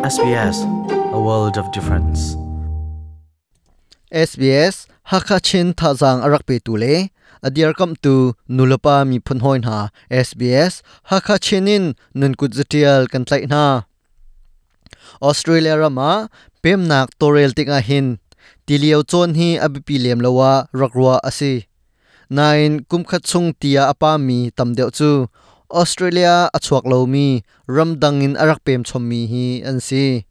SBS a world of difference SBS Hakachin Thazang arak pe tu le adiar kam tu nulapa mi phun hoin ha SBS Hakachinin nun kut zatial kan tlai na Australia rama pem nak torel tinga hin tiliau chon hi abipi lem lawa rakrua asi nine kum khat chung tia apa mi tam deuh chu Australia achuak lo mi ramdangin arak pem chom mi hi, an si.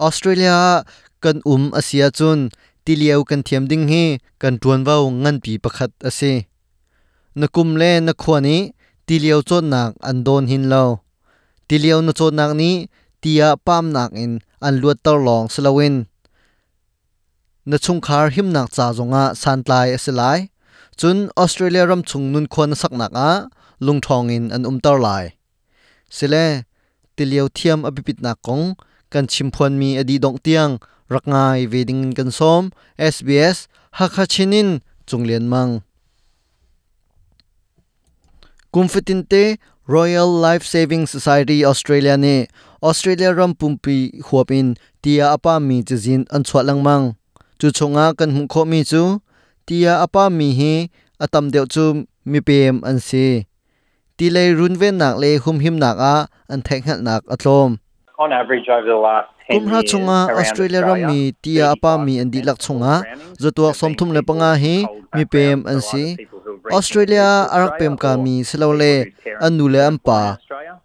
Australia kan um asia chun tiliau kan thiam ding hi, kan tuan vau ngan pi pakhat ase na kum le na khwani tiliau cho nak an don hin lo. Tiliau na cho nak ni, tia pam nak in an luat tar long slawin na chung khar him nak cha zonga santlai asilai chun Australia ram chung nun khon sak nak a ลุงทองอินอันอุมตารลายสิเลติเลียวเทียมอภิปิตนากงกันชิมพวนมีอดีดงเตียง รักงายเวดิงกันซ้อม SBS ฮักฮัชินินจุงเลียนมังกุมฟิตินเต Royal Life Saving Society Australia ne Australia ram pumpi huapin tia apa mi chizin an chwalang mang chu chonga kan hmu kho mi chu tia apa mi hi atam deuh chu mi pem an si ti lei run ven nak le hum him nak a an thek hal nak atlom on average over the last 10 kum ha years chunga australia ram mi tia apa mi an di lak chunga zotua somthum le panga hi mi pem an si. australia arak pem ka mi silole anu le ampa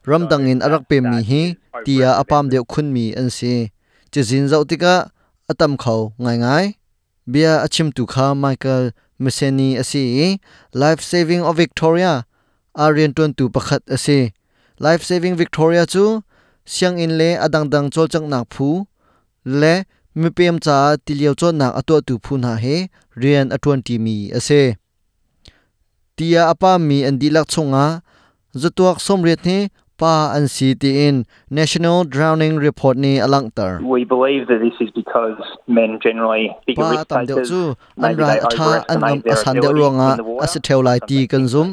ramdang in arak pem mi hi tia apam deuh khun mi an si. Chizin zautika atam khau. Ngai ngai. Bia achim tu kha michael meseni asi life saving of victoria arian ton tu pakhat asi life saving victoria chu siang in le adang dang chol chang nak phu. Le mi pem cha tiliau cho nak ato tu phu na he rian atwan ti mi ase. Tia apa mi an dilak chunga zatuak somret ni pa an in national drowning report ni alangtar we believe that this is because men generally bigger risk takers chu an they atha an their asan ability ronga ase theu lai ti kan zum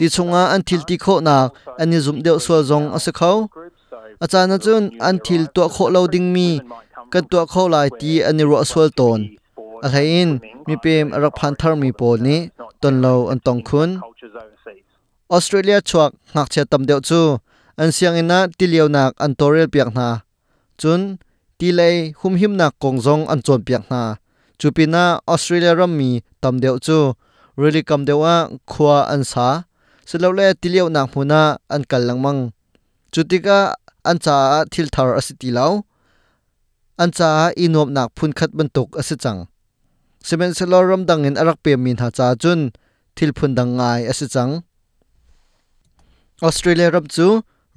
ti chunga an thil ti kho na ani zum deuh sual zong ase kho achana chun, an thil to kho lo ding mi, kan to kho lai ti ani ro sual ton a thain mi pem rak phan thar mi pol ni, ton lo an tong khun. Australia chuak ngak che tam deuh chu, an siang ina ti leo nak an torel piak na chun, ti lei hum him nak kong zong an chon piak na chupina Australia ram mi tam deuh chu. Really kam dewa khwa an sa. สโลเลติเลียวนั่งพูนาอันกัลลังมังจุติกาอันจาทิลทาร์อสิติลาวอันจาอินวมนักพุนคัดบรรทุกอสิจังเซเมนสโลรมดังเงินอรักเปียมินหาจาจุนทิลพุนดังไงอสิจังออสเตรเลียรับจู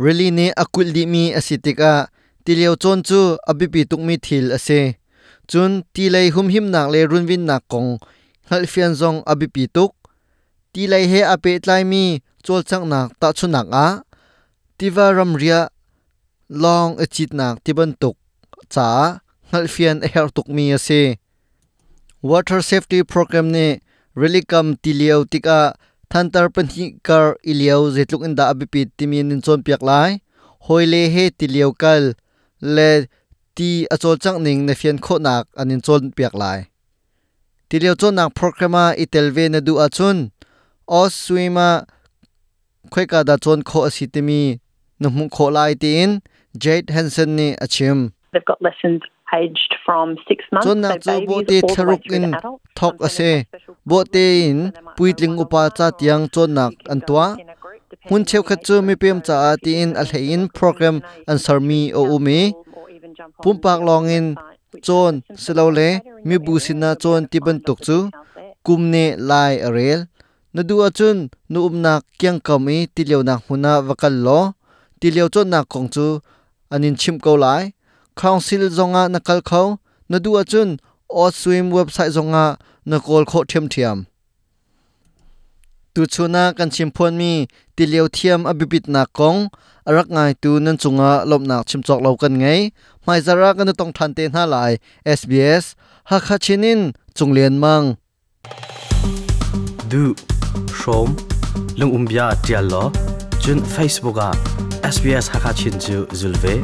เรลีเนอากุลดีมีอสิติกาติเลียวจนจูอบิปิตุกมีทิลอเซจุนตีเลยหุมหิมนักเลรุนวินนักกงฮัลเฟียนซองอบิปิตุก tuk tilei he ape tlai mi chol chang nak ta chu nak a tiva ram ria long achit nak tiban tuk cha hal fian a her tuk mi ase water safety program ne really kam tilio tika thantar panhi kar iliau zetluk inda abipi timin in chon piak lai hoile he tiliau kal le ti achol chang ning na fian kho nak anin chon piak lai tiliau chon nak programa itelve na du achun os swima khoi ka da chon kho asitimi numu kho lai tin. Jade hansen ni achim. They've got lessons aged from six months. chon nak so chu bo te tharuk in thok Sometimes ase. bo te in puitling upa cha tiang chon nak you can an go tua in a group depending hun cheu age chu mi pem cha if ti you in a program community an sarmi o umi. on pumpak the long in chon silo le mi bu area, sin na you'll be chon able to ti ban find tuk chu. kumne lai arel na du achun nu umnak kyang kami tileu nak huna wakal lo tilio chon nak kong chu anin chim ko lai. Council zonga nakal khau na du achun o swim website zonga na kol kho thiam thiam. Tu chuna kan chimphon mi tilio thiam abibit na kong. Arak ngai tu nan chunga lop chim chimchok lo kan ngai mai zara kan tong than te na lai. SBS ha kha chinin chunglen mang. Du. Shom, Lung Umbia Diallo, Jun Facebooka SBS Hakachin Zulve,